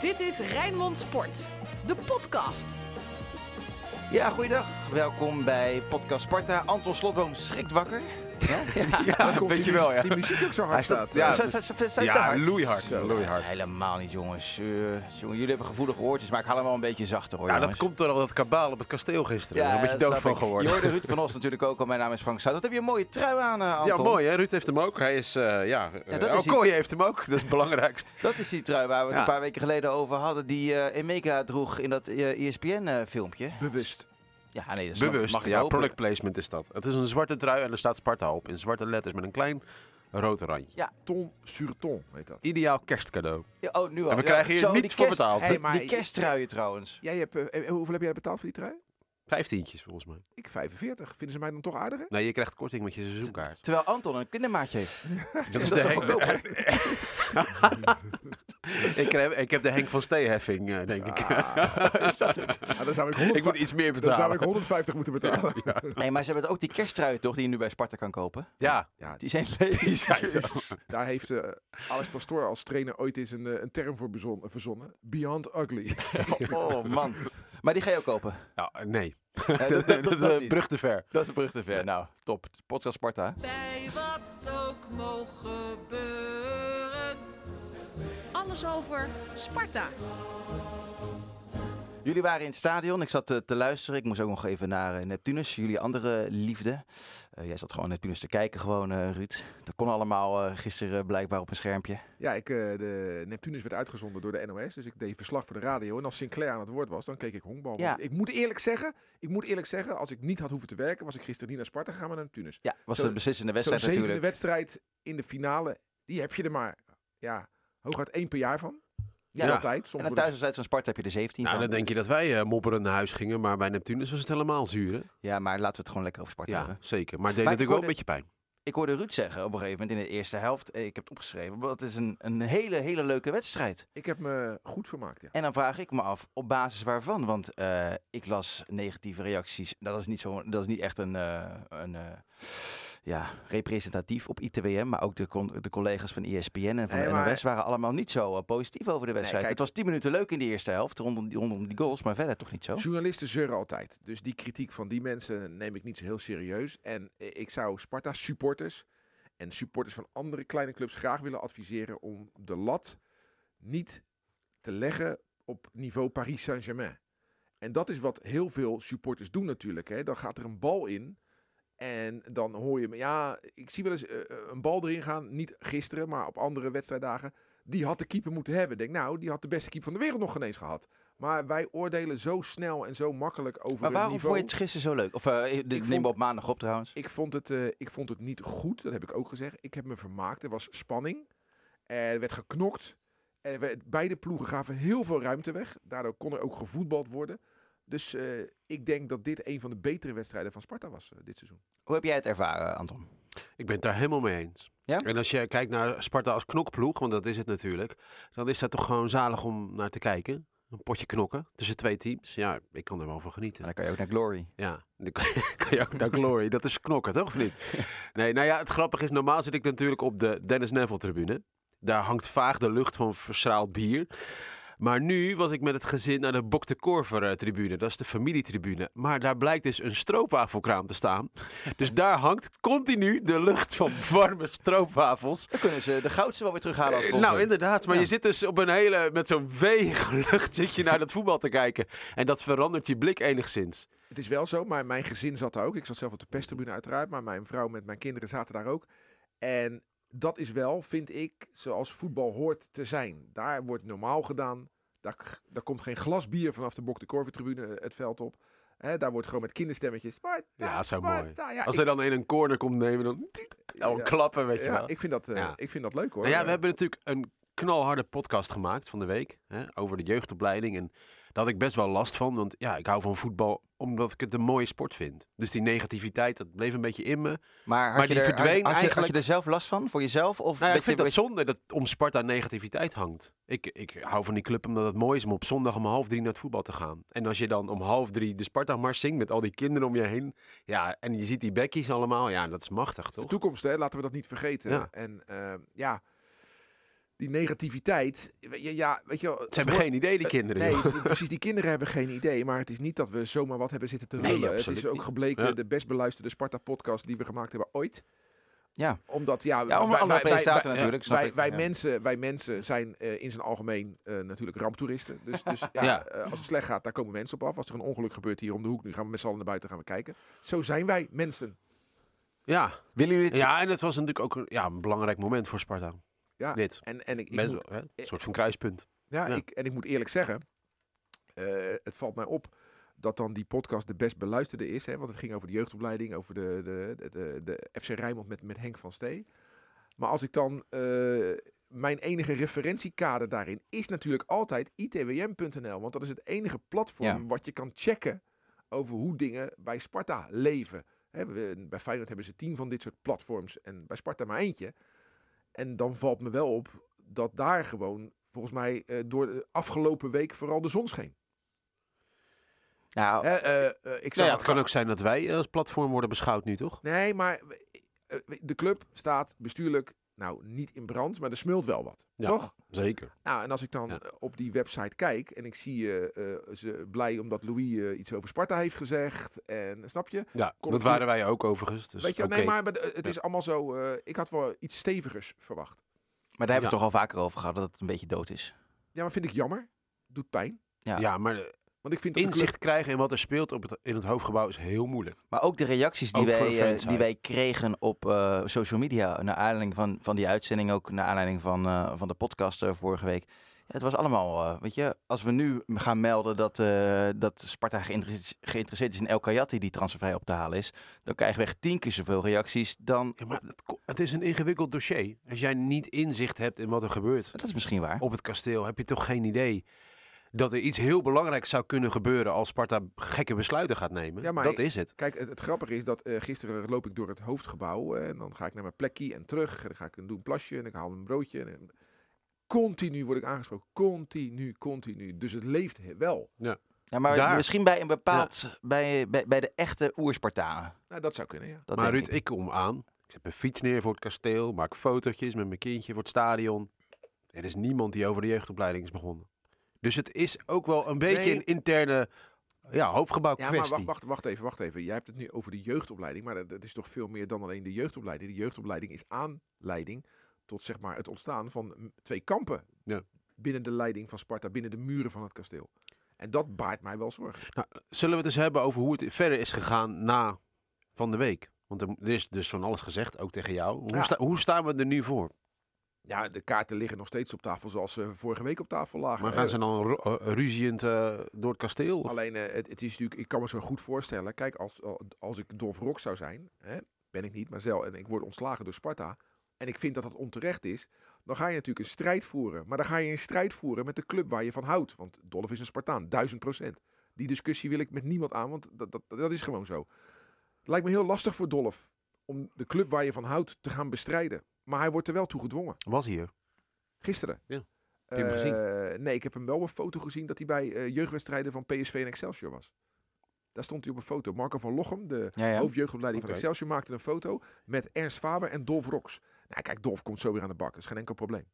Dit is Rijnmond Sport, de podcast. Ja, goeiedag. Welkom bij Podcast Sparta. Anton Slotboom schrikt wakker. Ja, weet die je wel, ja. Die muziek ook zo hard Hij staat- staat. ja, Ja, loeihard. Zo. loeihard. Helemaal niet, jongens. Eh, jongen. Jullie hebben gevoelige oortjes, maar ik haal hem wel een beetje zachter hoor. Ja, dat komt door al dat kabaal op het kasteel gisteren. Ja, een beetje dat dood snap van geworden. Je hoorde Ruud van Os natuurlijk ook al. Mijn naam is Frank Zuid. Wat heb je een mooie trui aan, eh, Ja, Anton? mooi hè. Ruud heeft hem ook. Hij is, eh ja... dat is Kooi heeft hem ook. Dat is het belangrijkst. Dat is die trui waar we het Ja. een paar weken geleden over hadden. Die eh Emeka droeg in dat eh, ESPN-filmpje. Bewust. Ja, nee, dat snap- Bewust. mag Ja, product placement is dat. Het is een zwarte trui en er staat Sparta op. In zwarte letters met een klein rood randje. Ton sur ton, heet dat. Ideaal kerstcadeau. Ja, oh, nu al. En we Ja, krijgen hier zo, niet die voor kerst- betaald. Hey, maar Die kersttruien trouwens. Jij hebt, eh, eh, hoeveel heb jij betaald voor die trui? Vijftientjes volgens mij. Ik 45. Vinden ze mij dan toch aardiger? Nee, je krijgt korting met je seizoenkaart. Terwijl Anton een kindermaatje heeft. Dat is dat de is goedkoper. Ik, heb, ik heb de Henk van Steeheffing, eh, denk ik. is dat het? Ah, dan, zou ik 100, ik moet iets meer dan zou betalen. ik 150 moeten betalen. Nee, maar ze hebben ook die kersttruien toch, die je nu bij Sparta kan kopen. Ja, Ja, Die zijn die zijn zo. daar heeft eh, Alex Pastoor als trainer ooit eens een, eh, een term voor bezon- verzonnen. Beyond ugly. Oh man. Maar die ga je ook kopen. Ja, nee. Ja, dat dat- dat dat- is een brug te ver. Dat is een brug te ver. Nou, top. Podcast Sparta. Bij wat ook mogen gebeuren. Alles over Sparta. Jullie waren in het stadion. Ik zat eh, te luisteren. Ik moest ook nog even naar eh, Neptunus. Jullie andere liefde. Eh, jij zat gewoon Neptunus te kijken gewoon, eh, Ruud. Dat kon allemaal eh, gisteren blijkbaar op een schermpje. Ja, ik, eh, de Neptunus werd uitgezonden door de NOS. Dus ik deed verslag voor de radio. En als Sinclair aan het woord was, dan keek ik honkbal. Ja. Ik moet eerlijk zeggen, ik moet eerlijk zeggen, als ik niet had hoeven te werken, was ik gisteren niet naar Sparta gegaan, maar naar Neptunus. Ja, was Zo- de beslissende wedstrijd natuurlijk. wedstrijd in de finale, die heb je er maar, ja, hooguit één per jaar van. Niet Ja. altijd. Soms En een het- thuiswedstrijd van Sparta heb je er 17 Nou, van. dan denk je dat wij eh mopperend naar huis gingen, maar bij Neptunus was het helemaal zuur. hè? Ja, maar laten we het gewoon lekker over Sparta Ja, hebben. zeker. Maar het deed Maar natuurlijk wel een beetje pijn. Ik hoorde Ruud zeggen op een gegeven moment in de eerste helft. eh, Ik heb het opgeschreven. Het is een, een hele, hele leuke wedstrijd. Ik heb me goed vermaakt, ja. En dan vraag ik me af, op basis waarvan? Want eh, ik las negatieve reacties. Dat is niet, zo, dat is niet echt een, eh, een eh, ja, representatief op ITWM. Maar ook de, de collega's van ESPN en van Nee, de maar- NOS waren allemaal niet zo eh, positief over de wedstrijd. kijk- het was 10 minuten leuk in de eerste helft, rondom die, rondom die goals. Maar verder toch niet zo? Journalisten zeuren altijd. Dus die kritiek van die mensen neem ik niet zo heel serieus. En eh, ik zou Sparta supporters en supporters van andere kleine clubs graag willen adviseren om de lat niet te leggen op niveau Paris Saint-Germain. En dat is wat heel veel supporters doen natuurlijk. Hè. Dan gaat er een bal in. En dan hoor je, me- ja, ik zie wel eens eh, eh, een bal erin gaan. Niet gisteren, maar op andere wedstrijddagen. Die had de keeper moeten hebben. Ik Denk, nou, die had de beste keeper van de wereld nog geen eens gehad. Maar wij oordelen zo snel en zo makkelijk over Maar waarom vond je het gisteren zo leuk? Of eh, nemen vond- we op maandag op trouwens. Ik vond, het, ik vond het niet goed, dat heb ik ook gezegd. Ik heb me vermaakt. Er was spanning. Er werd geknokt. Er werd, beide ploegen gaven heel veel ruimte weg. Daardoor kon er ook gevoetbald worden. Dus eh, ik denk dat dit een van de betere wedstrijden van Sparta was eh, dit seizoen. Hoe heb jij het ervaren, Anton? Ik ben het daar helemaal mee eens. Ja? En als je kijkt naar Sparta als knokploeg, want dat is het natuurlijk, dan is dat toch gewoon zalig om naar te kijken. Een potje knokken tussen twee teams. Ja, ik kan er wel van En genieten. dan kan je ook naar Glory. Ja, dan kan je, kan je ook naar Glory. Dat is knokken, toch? Of niet? Nee, nou ja, het grappige is, normaal zit ik natuurlijk op de Dennis Neville tribune. Daar hangt vaag de lucht van verschraald bier. Maar nu was ik met het gezin naar de Bok de Korver eh, tribune. Dat is de familietribune. Maar daar blijkt dus een stroopwafelkraam te staan. Dus daar hangt continu de lucht van warme stroopwafels. Dan kunnen ze de goudse wel weer terughalen als Eh, sponsor. Nou, inderdaad. Maar Ja. je zit dus op een hele, met zo'n weeg lucht zit je naar dat voetbal te kijken. En dat verandert je blik enigszins. Het is wel zo, maar mijn gezin zat daar ook. Ik zat zelf op de pestribune uiteraard, maar mijn vrouw met mijn kinderen zaten daar ook. En dat is wel, vind ik, zoals voetbal hoort te zijn. Daar wordt normaal gedaan. Daar, daar komt geen glas bier vanaf de Bok de Korver tribune het veld op. Daar wordt gewoon met kinderstemmetjes. Ja, zo mooi. Ja, Als ik, er dan een een corner komt nemen, dan, dan ja, klappen, weet je ja, wel. ik, vind dat, eh, Ja. ik vind dat leuk hoor. Nou ja, Eh, we hebben natuurlijk een knalharde podcast gemaakt van de week. Hè, over de jeugdopleiding. En had ik best wel last van. Want ja, ik hou van voetbal omdat ik het een mooie sport vind. Dus die negativiteit, dat bleef een beetje in me. Maar, had Maar je die er, verdween had, had je, had eigenlijk- je er zelf last van? Voor jezelf? Of Nou ja, ik vind je, dat zonde dat om Sparta negativiteit hangt. Ik, ik hou van die club omdat het mooi is om op zondag om half drie naar het voetbal te gaan. En als je dan om half drie de Sparta-mars zingt met al die kinderen om je heen. Ja, en je ziet die bekkies allemaal. Ja, dat is machtig, de toch? toekomst, hè, laten we dat niet vergeten. Ja. En eh, ja, die negativiteit. Ja, ja weet je wel, Ze hebben geen idee, die kinderen. Nee, joh. die- precies. Die kinderen hebben geen idee. Maar het is niet dat we zomaar wat hebben zitten te Nee, lullen. het is ook gebleken Ja. de best beluisterde Sparta-podcast die we gemaakt hebben ooit. Ja. Omdat, ja, Ja, om wij- wij- natuurlijk. Wij, ik. wij, Ja. mensen, wij mensen zijn eh, in zijn algemeen eh, natuurlijk ramptoeristen. Dus, dus ja, Ja. eh, als het slecht gaat, daar komen mensen op af. Als er een ongeluk gebeurt hier om de hoek, nu gaan we met z'n allen naar buiten gaan we kijken. Zo zijn wij mensen. Ja. Willen jullie het? ja, en het was natuurlijk ook een, ja, een belangrijk moment voor Sparta. Ja. Dit. En, en ik, ik Best moet- wel, hè? Een soort van kruispunt. Ja, Ja. Ik, en ik moet eerlijk zeggen, eh, het valt mij op dat dan die podcast de best beluisterde is. Hè, want het ging over de jeugdopleiding, over de, de, de, de, FC Rijnmond met, met Henk van Stee. Maar als ik dan, eh, mijn enige referentiekader daarin is natuurlijk altijd itwm.nl. Want dat is het enige platform Ja. wat je kan checken over hoe dingen bij Sparta leven. Hè, we- bij Feyenoord hebben ze tien van dit soort platforms en bij Sparta maar eentje. En dan valt me wel op dat daar gewoon, volgens mij, eh, door de afgelopen week vooral de zon scheen. Nou, Hè, eh, eh, ik zag, ja, het kan ook zijn dat wij als platform worden beschouwd nu, toch? Nee, maar de club staat bestuurlijk, nou niet in brand, maar er smult wel wat. Ja. Toch? Zeker. Nou, en als ik dan Ja. eh, op die website kijk en ik zie eh, eh, ze blij omdat Louis eh, iets over Sparta heeft gezegd. En snap je? Ja, Kom dat waren wij ook overigens. Dus Weet je, oké. nee, maar maar het Ja. is allemaal zo. eh, ik had wel iets stevigers verwacht. maar daar hebben we het toch al vaker over gehad dat het een beetje dood is. Ja, maar vind ik jammer. Doet pijn. Ja. Ja, maar eh, Want ik vind dat inzicht krijgen in wat er speelt op het, in het hoofdgebouw is heel moeilijk. Maar ook de reacties die, Ook wij, eh, die wij kregen op eh, social media. Naar aanleiding van, van die uitzending. Ook naar aanleiding van, eh, van de podcast vorige week. Ja, het was allemaal, eh, weet je, als we nu gaan melden dat, eh, dat Sparta geïnteresseerd, geïnteresseerd is in El Kayati die transfervrij op te halen is. Dan krijgen we echt tien keer zoveel reacties dan... Ja, maar het, het is een ingewikkeld dossier. Als jij niet inzicht hebt in wat er gebeurt Dat is misschien waar. op het kasteel, heb je toch geen idee dat er iets heel belangrijks zou kunnen gebeuren als Sparta gekke besluiten gaat nemen. Ja, maar dat ik- is het. Kijk, het, het grappige is dat eh, gisteren loop ik door het hoofdgebouw eh, en dan ga ik naar mijn plekje en terug. En dan ga ik een doen een plasje en ik haal een broodje. En, en continu word ik aangesproken. Continu, continu. Dus het leeft wel. Ja, maar Daar. misschien bij een bepaald, bij, bij, bij de echte oerspartanen. Nou, dat zou kunnen, ja. Dat maar Ruud, ik. kom aan. Ik zet mijn fiets neer voor het kasteel, maak fotootjes met mijn kindje voor het stadion. Er is niemand die over de jeugdopleiding is begonnen. Dus het is ook wel een beetje Nee. een interne ja, hoofdgebouw Ja, kwestie. maar wacht, wacht, wacht even, wacht even. Jij hebt het nu over de jeugdopleiding, maar dat, is toch veel meer dan alleen de jeugdopleiding. De jeugdopleiding is aanleiding tot zeg maar, het ontstaan van twee kampen Ja. binnen de leiding van Sparta, binnen de muren van het kasteel. En dat baart mij wel zorgen. Nou, zullen we het eens hebben over hoe het verder is gegaan na van de week? Want er, er is dus van alles gezegd, ook tegen jou. Hoe, Ja. sta- hoe staan we er nu voor? Ja, de kaarten liggen nog steeds op tafel zoals ze vorige week op tafel lagen. Maar Eh, gaan ze dan eh, ruziend eh, door het kasteel? Of? Alleen, eh, het, het is natuurlijk, ik kan me zo goed voorstellen. Kijk, als, als ik Dolf Rock zou zijn, hè, ben ik niet, maar zelf, en ik word ontslagen door Sparta. En ik vind dat dat onterecht is. Dan ga je natuurlijk een strijd voeren. Maar dan ga je een strijd voeren met de club waar je van houdt. Want Dolf is een Spartaan, duizend procent. Die discussie wil ik met niemand aan, want dat, dat, dat is gewoon zo. Het lijkt me heel lastig voor Dolf om de club waar je van houdt te gaan bestrijden. Maar hij wordt er wel toe gedwongen. Was hier. Gisteren. Ja. Heb je hem gezien? Eh, nee, ik heb hem wel een foto gezien dat hij bij eh, jeugdwedstrijden van PSV en Excelsior was. Daar stond hij op een foto. Marco van Lochem, de Ja, ja. hoofdjeugdopleiding van. Excelsior, maakte een foto met Ernst Faber en Dolf Rox. Nou, kijk, Dolf komt zo weer aan de bak. Dat is geen enkel probleem.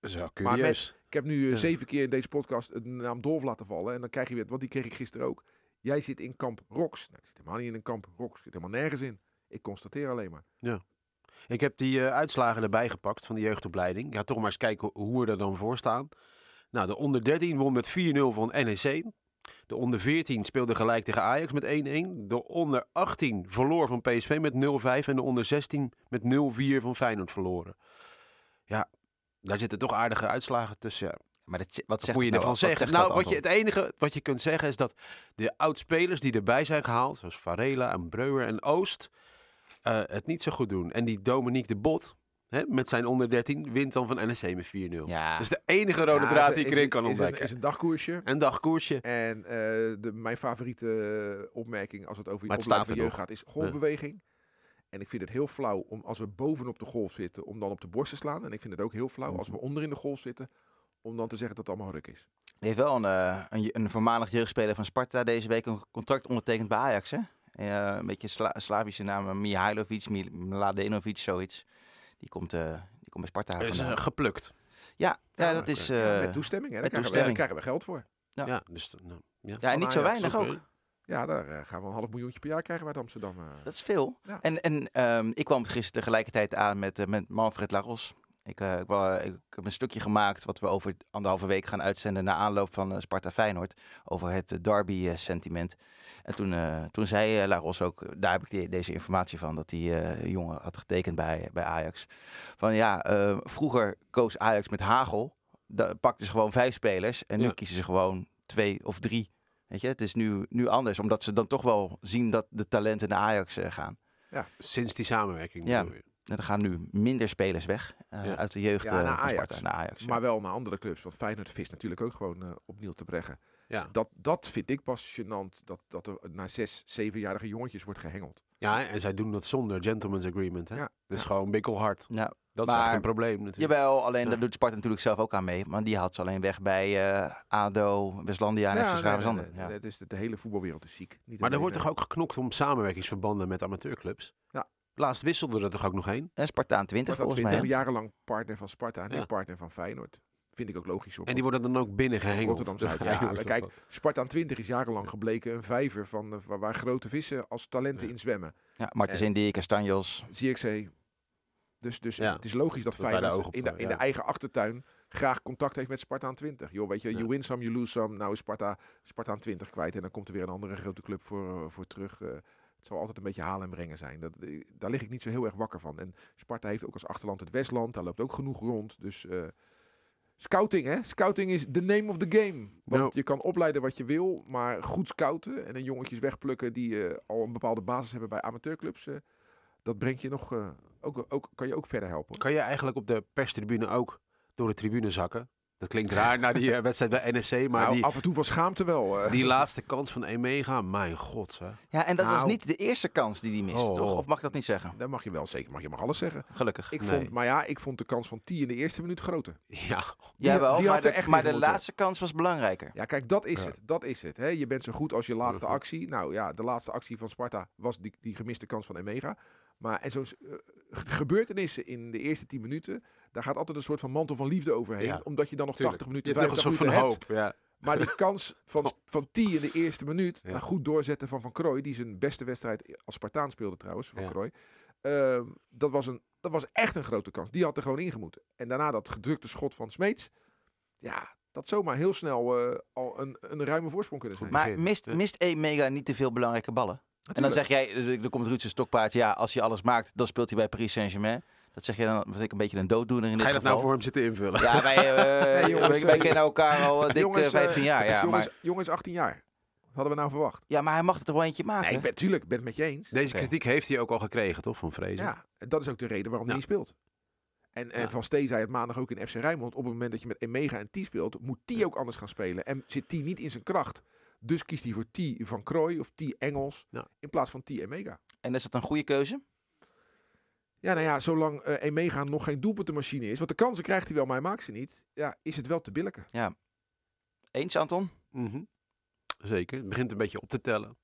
Zo, Maar curieus. Ik heb nu eh, Ja. zeven keer in deze podcast de naam Dolf laten vallen. En dan krijg je weer, want die kreeg ik gisteren ook. Jij zit in kamp Rox. Nou, ik zit helemaal niet in een kamp Rox. Ik zit helemaal nergens in. Ik constateer alleen maar. Ik heb die eh, uitslagen erbij gepakt van de jeugdopleiding. Ja, toch maar eens kijken ho- hoe we er dan voor staan. Nou, de onder 13 won met 4-0 van NEC. De onder 14 speelde gelijk tegen Ajax met 1-1. De onder 18 verloor van PSV met 0-5. En de onder 16 met 0-4 van Feyenoord verloren. Ja, daar zitten toch aardige uitslagen tussen. Maar dat, wat moet je ervan nou? Wat zeggen? Nou, wat je, het enige wat je kunt zeggen is dat de oud-spelers die erbij zijn gehaald, zoals Varela en Breuer en Oost, eh, het niet zo goed doen. En die Dominique de Bot, hè, met zijn onder 13, wint dan van NEC met 4-0. Ja, Dat is de enige rode Ja, draad is- die ik erin kan is, ontdekken. Een, is een dagkoersje. Een dagkoersje. En eh, de, mijn favoriete eh, opmerking als het over Maar het er jeugd gaat, is golfbeweging. En ik vind het heel flauw om als we bovenop de golf zitten, om dan op de borst te slaan. En ik vind het ook heel flauw als we onder in de golf zitten, om dan te zeggen dat het allemaal ruk is. Er heeft wel een, een, een voormalig jeugdspeler van Sparta deze week een contract ondertekend bij Ajax. Hè? Eh, een beetje Sla Slavische naam, eh, Mihailovic, Mladenovic, zoiets. Die komt, eh, die komt bij Sparta is geplukt. Ja, ja, Ja, dat is... Ja, eh, met toestemming. Hè? Daar met krijgen, we, toestemming. daar krijgen we geld voor. Ja. Ja, dus, nou, ja. ja, en niet zo Ajax, weinig ook. Ja, daar gaan we een half miljoentje per jaar krijgen we uit Amsterdam. eh. Dat is veel. Ja. En, en ehm, ik kwam gisteren tegelijkertijd aan met, met Manfred Lagos. Ik, eh, ik, wou- ik heb een stukje gemaakt wat we over anderhalve week gaan uitzenden na aanloop van eh, Sparta Feyenoord. Over het eh, derby eh, sentiment. En toen, eh, toen zei eh, Lagos ook, eh, daar heb ik die- deze informatie van, dat die eh, jongen had getekend bij, bij Ajax. Van ja, eh, vroeger koos Ajax met hagel. Da pakten ze gewoon vijf spelers en nu Ja. kiezen ze gewoon twee of drie. Weet je, het is nu, nu anders, omdat ze dan toch wel zien dat de talenten naar Ajax eh, gaan. Sinds die samenwerking. Ja. je. Er gaan nu minder spelers weg eh, Ja. uit de jeugd Ja, eh, naar Ajax. Sparta naar Ajax. ja. Maar wel naar andere clubs. Want Feyenoord vist natuurlijk ook gewoon eh, opnieuw te breggen. Ja. Dat, dat vind ik pas gênant. Dat, dat er naar zes, zevenjarige jongetjes wordt gehengeld. ja, en zij doen dat zonder gentleman's agreement. Hè? Ja, Dus ja. gewoon bikkelhard. Ja, Dat is echt een probleem natuurlijk. jawel, alleen Ja. daar doet Sparta natuurlijk zelf ook aan mee. Maar die had ze alleen weg bij eh, ADO, Westlandia en Ja, FC nee, Schravenzanden. nee, nee, Ja. is de, de hele voetbalwereld is ziek. Niet Maar er wordt toch ook geknokt om samenwerkingsverbanden met amateurclubs? Ja. Laatst wisselde er toch ook nog één? En Spartaan 20 Sparta volgens mij. 20, hè? jarenlang partner van Sparta en Ja. partner van Feyenoord. Vind ik ook logisch. Hoor. En die worden dan ook binnen gehengeld. Rotterdam Zuid. Ja, of kijk, wat. Sparta 20 is jarenlang gebleken een vijver van, eh, waar, waar grote vissen als talenten Ja. in zwemmen. Ja, Martens En- Indy, Castanjos. ZXC. Dus, dus Ja. het is logisch dat, Feyenoord op in, de, in ja. de eigen achtertuin graag contact heeft met Sparta 20. Joh, weet je, Ja. you win some, you lose some. Nou is Sparta, Sparta 20 kwijt en dan komt er weer een andere grote club voor, eh, voor terug. Eh, het zal altijd een beetje halen en brengen zijn. Dat, eh, daar lig ik niet zo heel erg wakker van. En Sparta heeft ook als achterland het Westland. Daar loopt ook genoeg rond. Dus eh, scouting, hè? Scouting is the name of the game. Want je kan opleiden wat je wil, maar goed scouten en een jongetjes wegplukken die eh, al een bepaalde basis hebben bij amateurclubs. dat brengt je nog, ook, ook, kan je ook verder helpen. Kan je eigenlijk op de perstribune ook door de tribune zakken? Dat klinkt raar na die eh, wedstrijd bij NSC, maar nou, die, af en toe van schaamte wel. eh. die laatste kans van Emega, mijn god. Hè. Ja, en dat was Nou. niet de eerste kans die hij mist, Oh, toch? Of mag ik dat niet zeggen? Dat mag je wel zeker, mag je mag alles zeggen. Gelukkig. Ik Nee. vond, maar ja, ik vond de kans van T in de eerste minuut groter. Ja, Die- Jawel, die maar, had er de, echt maar de laatste kans was belangrijker. Ja, kijk, dat is Ja. het. Dat is het. Hè? Je bent zo goed als je laatste Mhm. actie. Nou ja, de laatste actie van Sparta was die, die gemiste kans van Emega. Maar en zo'n eh, ge- gebeurtenissen in de eerste 10 minuten, daar gaat altijd een soort van mantel van liefde overheen. Ja, omdat je dan nog tuurlijk. 80 je minuten, hebt nog een 50 soort van hebt. hoop. Ja. Maar die kans van, van T in de eerste minuut, Ja. nou goed doorzetten van Van Krooi, die zijn beste wedstrijd als Spartaan speelde trouwens, Van Ja. Krooi. Ehm, dat, was een, dat was echt een grote kans. Die had er gewoon ingemoeten. En daarna dat gedrukte schot van Smeets. Ja, dat zomaar heel snel eh, al een, een ruime voorsprong kunnen zijn. Maar mist, mist Emega niet te veel belangrijke ballen? En dan zeg jij, eh, er komt Ruud zijn stokpaard, ja, als hij alles maakt, dan speelt hij bij Paris Saint-Germain. Dat zeg je dan, was ik een beetje een dooddoener in dit Ga je dat geval. nou voor hem zitten invullen? Ja, wij, eh, Nee, jongens, wij, kennen elkaar al eh, dik Jongens, eh, 15 jaar. Ja jongens, maar, jongens 18 jaar. Wat hadden we nou verwacht? ja, maar hij mag er toch wel eentje maken? Nee, ik ben, tuurlijk, ik ben het met je eens. Deze kritiek heeft hij ook al gekregen, toch? Van Vrezen. Ja, dat is ook de reden waarom Ja. hij niet speelt. En, en Ja. Van Stee zei het maandag ook in FC Rijnmond. Op het moment dat je met Emega en T speelt, moet T ook anders gaan spelen. En zit T niet in zijn kracht. Dus kiest hij voor T van Krooi of T Engels. Ja. In plaats van T Emega. En is dat een goede keuze? Ja, nou ja, zolang eh, Emega nog geen doelpuntenmachine is. Want de kansen krijgt hij wel, maar hij maakt ze niet. Ja, is het wel te billijken. Eens, Anton? Mhm. Zeker. Het begint een beetje op te tellen.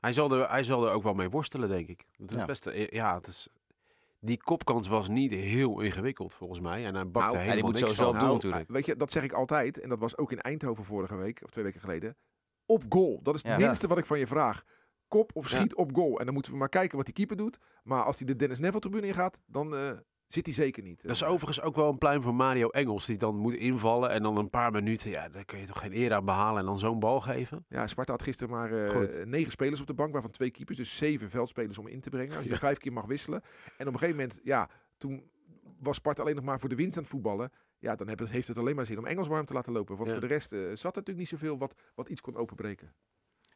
Hij zal er, hij zal er ook wel mee worstelen, denk ik. Het is Ja. best, eh, ja, het is, die kopkans was niet heel ingewikkeld, volgens mij. En hij bakte Nou, ja, helemaal moet niks sowieso van. op doel Nou, natuurlijk. Weet je, dat zeg ik altijd. En dat was ook in Eindhoven vorige week, of twee weken geleden. Op goal. Dat is het Ja. minste wat ik van je vraag. Kop of Ja. schiet op goal. En dan moeten we maar kijken wat die keeper doet. Maar als hij de Dennis Neville tribune ingaat, dan eh, zit hij zeker niet. Dat is Eh, overigens ook wel een pluim voor Mario Engels, die dan moet invallen en dan een paar minuten, ja, daar kun je toch geen eer aan behalen en dan zo'n bal geven? Ja, Sparta had gisteren maar eh, negen spelers op de bank, waarvan twee keepers. Dus zeven veldspelers om in te brengen. Als je Ja. vijf keer mag wisselen. En op een gegeven moment, ja, toen was Sparta alleen nog maar voor de winst aan het voetballen. Ja, dan heeft het alleen maar zin om Engels warm te laten lopen. Want Ja. voor de rest eh, zat er natuurlijk niet zoveel wat, wat iets kon openbreken.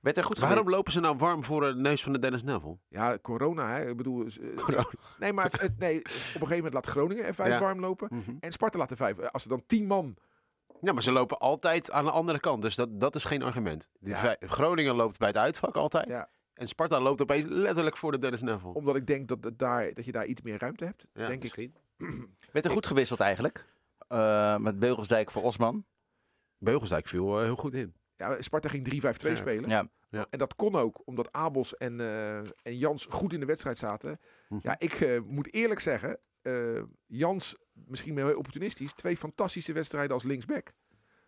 Werd er goed Waarom lopen ze nou warm voor de neus van de Dennis Neville? Ja, corona, hè. Ik bedoel... eh, Corona. Nee, maar het, het- nee, op een gegeven moment laat Groningen er vijf Ja. warm lopen. Mhm. En Sparta laat er vijf. Eh, Als er dan tien man... Ja, maar ze lopen altijd aan de andere kant, dus dat, dat is geen argument. Ja. Groningen loopt bij het uitvak altijd. Ja. En Sparta loopt opeens letterlijk voor de Dennis Neville. Omdat ik denk dat, het daar, dat je daar iets meer ruimte hebt. Ja, denk ik. misschien. Werd er goed gewisseld eigenlijk? Eh, met Beugelsdijk voor Osman. Beugelsdijk viel eh, heel goed in. Ja, Sparta ging 3-5-2 Ja. spelen. Ja. En dat kon ook, omdat Abels en, eh, en Jans goed in de wedstrijd zaten. Mhm. Ja, ik eh, moet eerlijk zeggen, eh, Jans misschien heel opportunistisch, twee fantastische wedstrijden als linksback.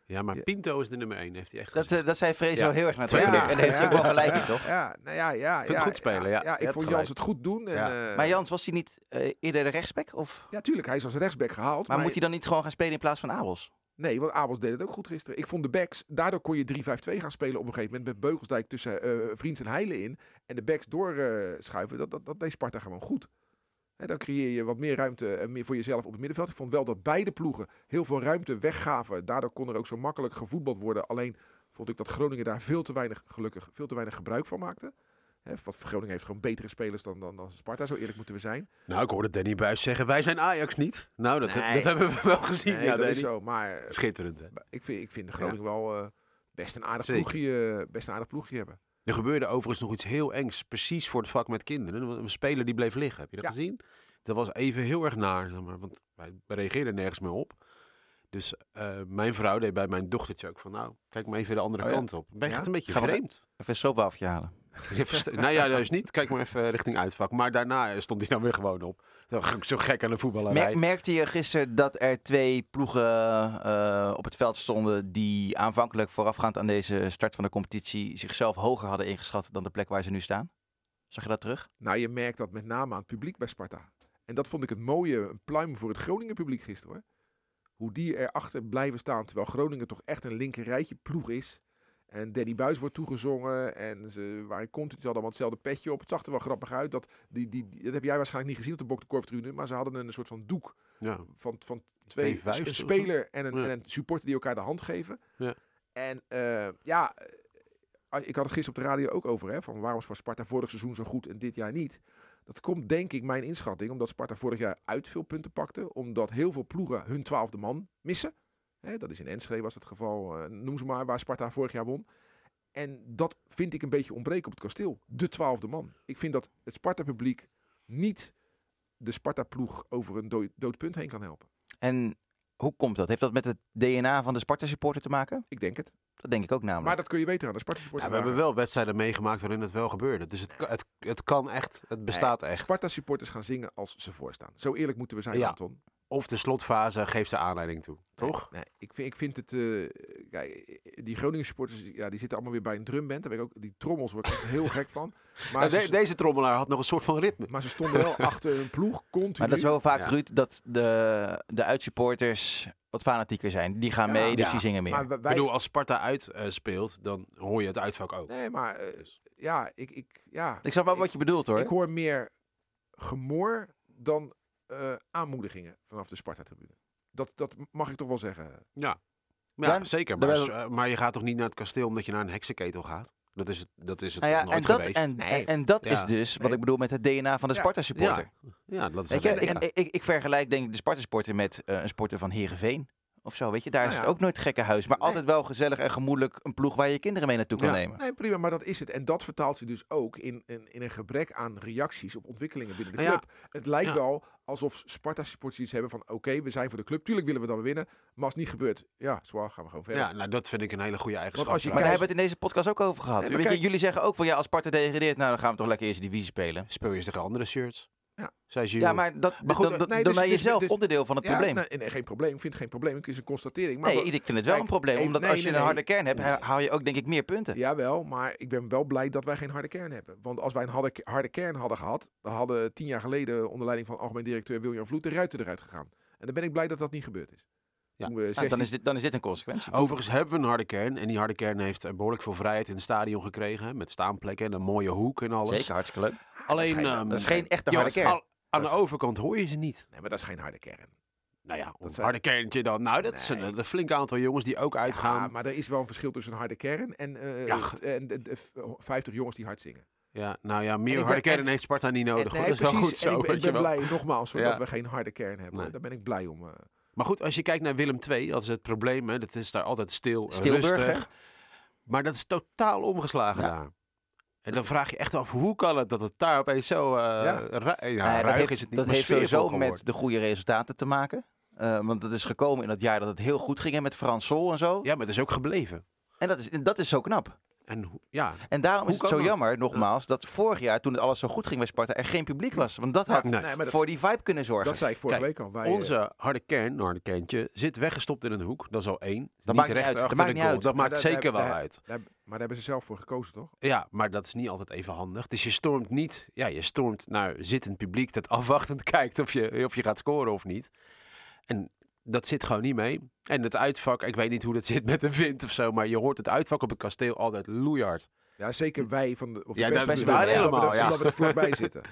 Ja, maar Ja. Pinto is de nummer 1, heeft hij echt Dat, gezegd. eh, dat zei Vrees Ja. wel heel erg Twee natuurlijk. keer. En heeft hij ook wel gelijk in, ja, toch? Ja, nou ja, ja. Ja, goed spelen, ja. Ja, ik vond gelijk. Jans het goed doen. En, Ja. eh, Maar Jans, was hij niet eh, eerder de rechtsback? Of? Ja, tuurlijk, hij is als rechtsback gehaald. Maar moet hij dan niet gewoon gaan spelen in plaats van Abels? Nee, want Abels deed het ook goed gisteren. Ik vond de backs, daardoor kon je 3-5-2 gaan spelen op een gegeven moment. Met Beugelsdijk tussen eh Vriends en Heilen in. En de backs doorschuiven. dat, dat, dat deed Sparta gewoon goed. Hè, dan creëer je wat meer ruimte en meer voor jezelf op het middenveld. Ik vond wel dat beide ploegen heel veel ruimte weggaven. Daardoor kon er ook zo makkelijk gevoetbald worden. Alleen vond ik dat Groningen daar veel te weinig, gelukkig, veel te weinig gebruik van maakte. Hè, wat Groningen heeft gewoon betere spelers dan, dan, dan Sparta, zo eerlijk moeten we zijn. Nou, ik hoorde Danny Buis zeggen, wij zijn Ajax niet. Nou, dat, Nee. dat hebben we wel gezien. Nee, ja, dat Danny. is zo. Maar eh, Schitterend, hè? ik vind, ik vind Groningen wel eh, best een aardig Zeker. ploegje, eh, best een aardig ploegje hebben. Er gebeurde overigens nog iets heel engs, precies voor het vak met kinderen. Een speler die bleef liggen, heb je dat Ja. gezien? Dat was even heel erg naar, zeg maar, want wij reageerden nergens meer op. Dus eh, mijn vrouw deed bij mijn dochtertje ook van, nou, kijk maar even de andere Oh ja? kant op. Ben Ja? echt een beetje Gaan vreemd. Even een soapwafje halen. Nou ja, juist niet. Kijk maar even richting uitvak. Maar daarna eh, stond hij dan weer gewoon op. Zo, zo gek aan de voetballerij. Mer- merkte je gisteren dat er twee ploegen eh, op het veld stonden die aanvankelijk voorafgaand aan deze start van de competitie zichzelf hoger hadden ingeschat dan de plek waar ze nu staan? Zag je dat terug? Nou, je merkt dat met name aan het publiek bij Sparta. En dat vond ik het mooie, een pluim voor het Groningen publiek gisteren. Hoor. Hoe die erachter blijven staan, terwijl Groningen toch echt een linker rijtje ploeg is. En Danny Buis wordt toegezongen en ze waren continu ze hadden allemaal hetzelfde petje op. Het zag er wel grappig uit. Dat, die, die, dat heb jij waarschijnlijk niet gezien op de Bok de Korftribune, maar ze hadden een soort van doek Ja. van, van twee, Twee een speler en een, Ja. en een supporter die elkaar de hand geven. Ja. En eh, ja, eh, ik had het gisteren op de radio ook over, hè, van waarom van Sparta vorig seizoen zo goed en dit jaar niet. Dat komt denk ik, mijn inschatting, omdat Sparta vorig jaar uit veel punten pakte. Omdat heel veel ploegen hun twaalfde man missen. Hè, dat is in Enschede was het geval, eh, noem ze maar, waar Sparta vorig jaar won. En dat vind ik een beetje ontbreken op het kasteel. De twaalfde man. Ik vind dat het Sparta-publiek niet de Sparta-ploeg over een dood, dood punt heen kan helpen. En hoe komt dat? Heeft dat met het DNA van de Sparta-supporter te maken? Ik denk het. Dat denk ik ook namelijk. Maar dat kun je beter aan de Ja, Sparta-supporter we hebben wel wedstrijden meegemaakt waarin het wel gebeurde. Dus het, kan- het, het kan echt. Het bestaat Nee, echt. Sparta-supporters gaan zingen als ze voorstaan. Zo eerlijk moeten we zijn, Ja. Anton. Of de slotfase geeft de aanleiding toe. Toch? Nee, nee, ik, vind, ik vind het... eh, kijk, die Groningen supporters, ja, die zitten allemaal weer bij een drumband. Daar ben ik ook, die trommels word ik heel gek van. Maar, Nou, de- ze, deze trommelaar had nog een soort van ritme. maar ze stonden wel achter hun ploeg, continu. Maar dat is wel vaak, Ja. Ruud, dat de, de uitsupporters wat fanatieker zijn. Die gaan Ja. mee, dus Ja. die zingen meer. Maar wij, Ik bedoel, als Sparta uit eh, speelt, dan hoor je het uitvak ook. nee, maar eh, ja, ik, ik, ja, ik snap wel ik- wat je bedoelt hoor. ik hoor meer gemor dan eh, aanmoedigingen vanaf de Sparta-tribune. Dat, dat mag ik toch wel zeggen. Ja, ja Dan- zeker. Maar, eh, maar je gaat toch niet naar het kasteel omdat je naar een heksenketel gaat? Dat is het, dat is het Nou ja, toch nooit en dat, geweest? en, Nee. en, en dat Ja. is dus wat Nee. ik bedoel met het DNA van de. Sparta-supporter. ja, dat is Weet je, het. ik, Ja. ik, ik, ik vergelijk denk ik de Sparta-supporter met eh, een sporter van Heerenveen. Of zo, weet je. Daar Nou is ja. het ook nooit gekke huis. Maar Nee. altijd wel gezellig en gemoedelijk een ploeg waar je kinderen mee naartoe kan Ja. nemen. Nee, prima, maar dat is het. En dat vertaalt je dus ook in, in, in een gebrek aan reacties op ontwikkelingen binnen de Nou ja. club. Het lijkt Ja. wel alsof Sparta-supporters iets hebben van... oké, we zijn voor de club, tuurlijk willen we dan winnen. Maar als het niet gebeurt, ja, zwaar, gaan we gewoon verder. ja, nou dat vind ik een hele goede eigenschap. als je Maar daar hebben we het in deze podcast ook over gehad. Nee, Weet je, jullie zeggen ook van ja, als Sparta degradeert, nou dan gaan we toch lekker eerste divisie spelen. Speel je eens tegen andere shirts. Ja. Zei. Ja, maar, dat, Maar goed, dan, dan, nee, dan dus- ben je dus- zelf dus- onderdeel van het Ja, probleem. nee, nee, geen probleem. Ik vind het geen probleem. Ik is een constatering. Maar nee, ik vind het wel kijk, een probleem. even- Omdat nee, als je nee, een harde kern hebt, haal je ook denk ik meer punten. Jawel, maar ik ben wel blij dat wij geen harde kern hebben. Want als wij een harde, harde kern hadden gehad, dan hadden tien jaar geleden onder leiding van algemeen directeur William Vloed de ruiten eruit gegaan. En dan ben ik blij dat dat niet gebeurd is. Ja. Nou, 16 dan, is dit, dan is dit een consequentie. Overigens hebben we een harde kern. En die harde kern heeft eh, behoorlijk veel vrijheid in het stadion gekregen. Met staanplekken en een mooie hoek en alles. Zeker, hartstikke leuk. Alleen, Dat is geen- ehm, Dat is geen echte harde jongens, kern. al- aan Dat de is- overkant hoor je ze niet. Nee, maar dat is geen harde kern. Nou ja, een harde kerntje dan. Nou, dat is een, Nee. een flink aantal jongens die ook uitgaan. Ja, maar er is wel een verschil tussen een harde kern en, Ja. en de, de v- 50 jongens die hard zingen. Ja, nou ja, meer harde kern heeft Sparta niet nodig. En- nee, dat is wel goed zo. En ik ben, ik blij, nogmaals, hoor, Ja. dat we geen harde kern hebben. Nee. Daar ben ik blij om. eh. Maar goed, als je kijkt naar Willem II, dat is het probleem. Hè, dat is daar altijd stil, Stilburg, rustig. hè? Maar dat is totaal omgeslagen daar. En dan vraag je echt af, hoe kan het dat het daar opeens zo uh, Ja. ja. ja, ja, ruig dat heeft, is het niet, dat heeft sowieso met de goede resultaten te maken. Eh, want het is gekomen in dat jaar dat het heel goed ging hè, met Frans Sol en zo. Ja, maar het is ook gebleven. En dat is, dat is zo knap. En ja, En daarom is het zo dat? jammer, nogmaals, dat vorig jaar, toen het alles zo goed ging bij Sparta, er geen publiek was. Want dat had Nee. Nee, maar dat, voor die vibe kunnen zorgen. dat zei ik vorige Kijk, week al. Wij, eh, onze harde kern, harde kerntje, zit weggestopt in een hoek. Dat is al één. niet maakt niet uit. Dat achter maakt de niet goal. uit. Dat Maar maakt daar- zeker daar- wel daar- uit. daar- maar daar hebben ze zelf voor gekozen, toch? Ja, maar dat is niet altijd even handig. Dus je stormt niet, ja, je stormt naar zittend publiek dat afwachtend kijkt of je, of je gaat scoren of niet. En dat zit gewoon niet mee. En het uitvak, ik weet niet hoe dat zit met de wind of zo, maar je hoort het uitvak op het kasteel altijd loeihard. Ja, zeker wij van de, op de Ja, daar- bedoeling, daar omdat we helemaal, er- ja. Omdat we er vlakbij zitten.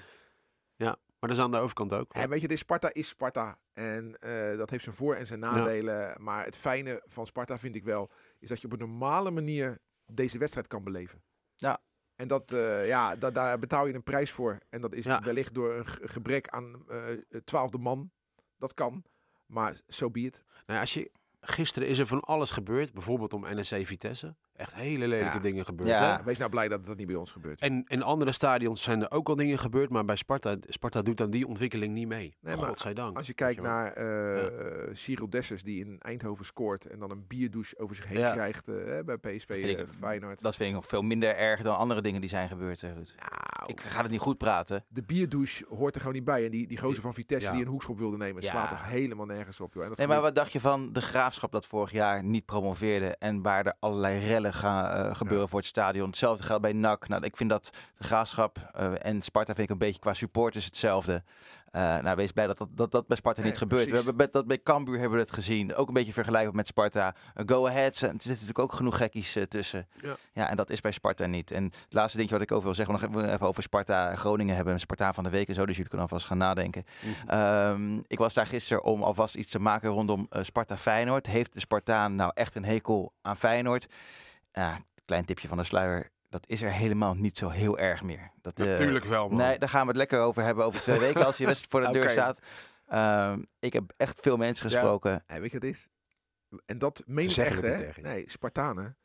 Maar dat is aan de overkant ook. En weet je, dit Sparta is Sparta. En eh, dat heeft zijn voor- en zijn nadelen. Maar het fijne van Sparta vind ik wel, is dat je op een normale manier deze wedstrijd kan beleven. Ja. En dat, eh, ja, dat, daar betaal je een prijs voor. En dat is Ja. wellicht door een ge- gebrek aan eh, twaalfde man. Dat kan. Maar zo so be. Nou, als je, gisteren is er van alles gebeurd, bijvoorbeeld om NEC Vitesse. Echt hele lelijke Ja. dingen gebeurd. Ja. hè? Wees nou blij dat dat niet bij ons gebeurt. En in andere stadions zijn er ook al dingen gebeurd, maar bij Sparta, Sparta doet aan die ontwikkeling niet mee. Nee, Godzijdank. Als je kijkt naar eh Cyril Dessers die in Eindhoven scoort en dan een bierdouche over zich heen Ja. krijgt eh, bij PSV Dat vind ik- Feyenoord. Dat vind ik nog veel minder erg dan andere dingen die zijn gebeurd. Ruud. Nou, Ik ga het niet goed praten. de bierdouche hoort er gewoon niet bij. En die, die gozer van Vitesse Ja. die een hoekschop wilde nemen, Ja. slaat toch helemaal nergens op. Joh. En dat Nee, maar wat dacht je van de graafschap dat vorig jaar niet promoveerde en waar er allerlei rellen gaan eh, gebeuren voor het stadion? Hetzelfde geldt bij NAC. Nou, ik vind dat de graafschap eh, en Sparta vind ik een beetje qua supporters hetzelfde. Eh, nou, wees blij dat dat, dat, dat bij Sparta Nee, niet gebeurt. We hebben dat bij Cambuur hebben we het gezien. Ook een beetje vergelijkbaar met Sparta. Eh, go ahead. Er zitten natuurlijk ook genoeg gekkies eh, tussen. Ja. ja, en dat is bij Sparta niet. En het laatste dingetje wat ik over wil zeggen, we nog even over Sparta en Groningen hebben. Sparta van de week en zo, dus jullie kunnen alvast gaan nadenken. Mhm. Ehm, ik was daar gisteren om alvast iets te maken rondom eh, Sparta Feyenoord. Heeft de Spartaan nou echt een hekel aan Feyenoord? Ja, klein tipje van de sluier. Dat is er helemaal niet zo heel erg meer. Dat, eh, Natuurlijk wel, man. Nee, daar gaan we het lekker over hebben over twee weken als je wedstrijd voor de deur staat. Ehm, ik heb echt veel mensen Ja. gesproken. Nee, weet je wat het is? En dat meen ik zeggen echt, hè? Nee, Spartanen,